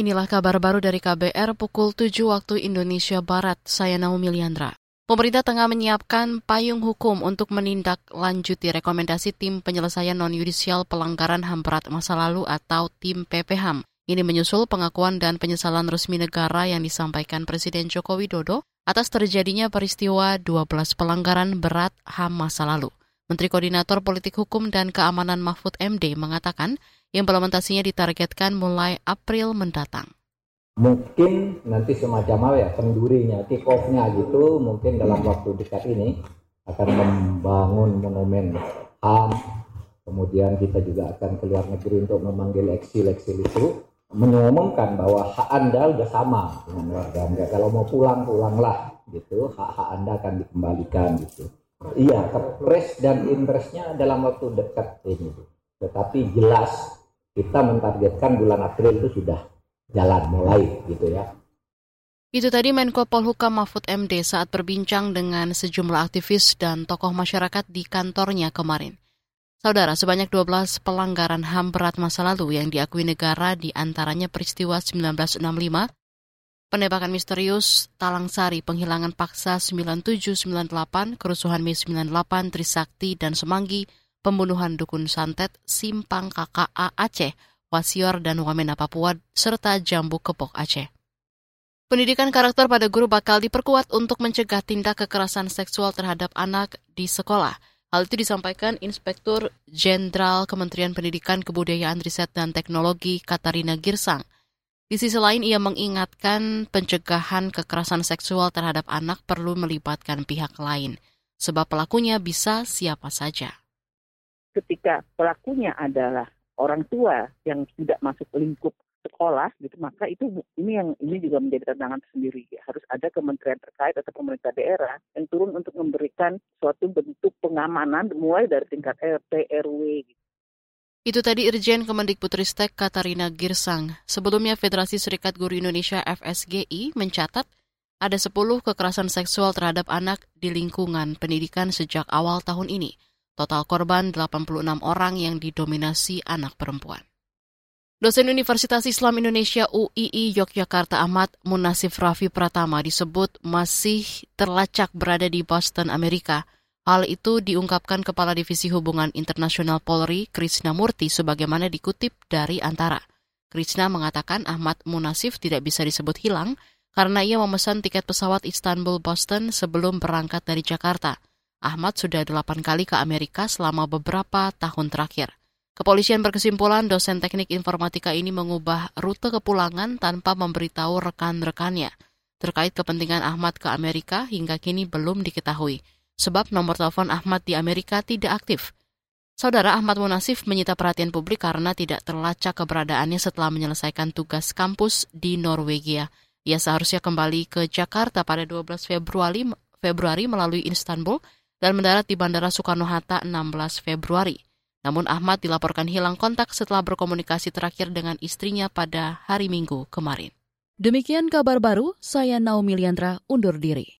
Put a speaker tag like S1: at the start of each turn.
S1: Inilah kabar baru dari KBR pukul 7 waktu Indonesia Barat. Saya Naomi Liandra. Pemerintah tengah menyiapkan payung hukum untuk menindaklanjuti rekomendasi Tim Penyelesaian Non-Yudisial Pelanggaran HAM Berat Masa Lalu atau Tim PPHAM. Ini menyusul pengakuan dan penyesalan resmi negara yang disampaikan Presiden Joko Widodo atas terjadinya peristiwa 12 pelanggaran berat HAM masa lalu. Menteri Koordinator Politik Hukum dan Keamanan Mahfud MD mengatakan Implementasinya ditargetkan mulai April mendatang.
S2: Mungkin nanti semacam apa ya, pendurinya, kick off-nya gitu, mungkin dalam waktu dekat ini akan membangun monumen HAM, kemudian kita juga akan ke luar negeri untuk memanggil eksil-eksil itu, mengumumkan bahwa hak Anda sudah sama dengan warga Anda. Kalau mau pulang, pulanglah gitu, hak-hak Anda akan dikembalikan gitu. Iya, kepres dan impresnya dalam waktu dekat ini. Tetapi jelas kita mentargetkan bulan April itu sudah jalan mulai gitu ya.
S1: Itu tadi Menko Polhukam Mahfud MD saat berbincang dengan sejumlah aktivis dan tokoh masyarakat di kantornya kemarin. Saudara, sebanyak 12 pelanggaran HAM berat masa lalu yang diakui negara di antaranya peristiwa 1965, penembakan misterius Talang Sari, penghilangan paksa 9798, kerusuhan Mei 98, Trisakti, dan Semanggi, pembunuhan dukun santet Simpang KKA Aceh, Wasior dan Wamena Papua, serta Jambu Kepok Aceh. Pendidikan karakter pada guru bakal diperkuat untuk mencegah tindak kekerasan seksual terhadap anak di sekolah. Hal itu disampaikan Inspektur Jenderal Kementerian Pendidikan, Kebudayaan, Riset, dan Teknologi Katarina Girsang. Di sisi lain, ia mengingatkan pencegahan kekerasan seksual terhadap anak perlu melibatkan pihak lain, sebab pelakunya bisa siapa saja
S3: ketika pelakunya adalah orang tua yang tidak masuk lingkup sekolah gitu maka itu ini yang ini juga menjadi tantangan sendiri harus ada kementerian terkait atau pemerintah daerah yang turun untuk memberikan suatu bentuk pengamanan mulai dari tingkat RT RW gitu.
S1: Itu tadi Irjen Kemendikbudristek Katarina Girsang. Sebelumnya Federasi Serikat Guru Indonesia FSGI mencatat ada 10 kekerasan seksual terhadap anak di lingkungan pendidikan sejak awal tahun ini. Total korban 86 orang yang didominasi anak perempuan. Dosen Universitas Islam Indonesia UII Yogyakarta Ahmad Munasif Rafi Pratama disebut masih terlacak berada di Boston, Amerika. Hal itu diungkapkan Kepala Divisi Hubungan Internasional Polri, Krishna Murti, sebagaimana dikutip dari Antara. Krishna mengatakan Ahmad Munasif tidak bisa disebut hilang karena ia memesan tiket pesawat Istanbul-Boston sebelum berangkat dari Jakarta. Ahmad sudah delapan kali ke Amerika selama beberapa tahun terakhir. Kepolisian berkesimpulan dosen teknik informatika ini mengubah rute kepulangan tanpa memberitahu rekan-rekannya. Terkait kepentingan Ahmad ke Amerika hingga kini belum diketahui, sebab nomor telepon Ahmad di Amerika tidak aktif. Saudara Ahmad Munasif menyita perhatian publik karena tidak terlacak keberadaannya setelah menyelesaikan tugas kampus di Norwegia. Ia seharusnya kembali ke Jakarta pada 12 Februari, Februari melalui Istanbul dan mendarat di Bandara Soekarno-Hatta 16 Februari. Namun Ahmad dilaporkan hilang kontak setelah berkomunikasi terakhir dengan istrinya pada hari Minggu kemarin. Demikian kabar baru, saya Naomi Liandra undur diri.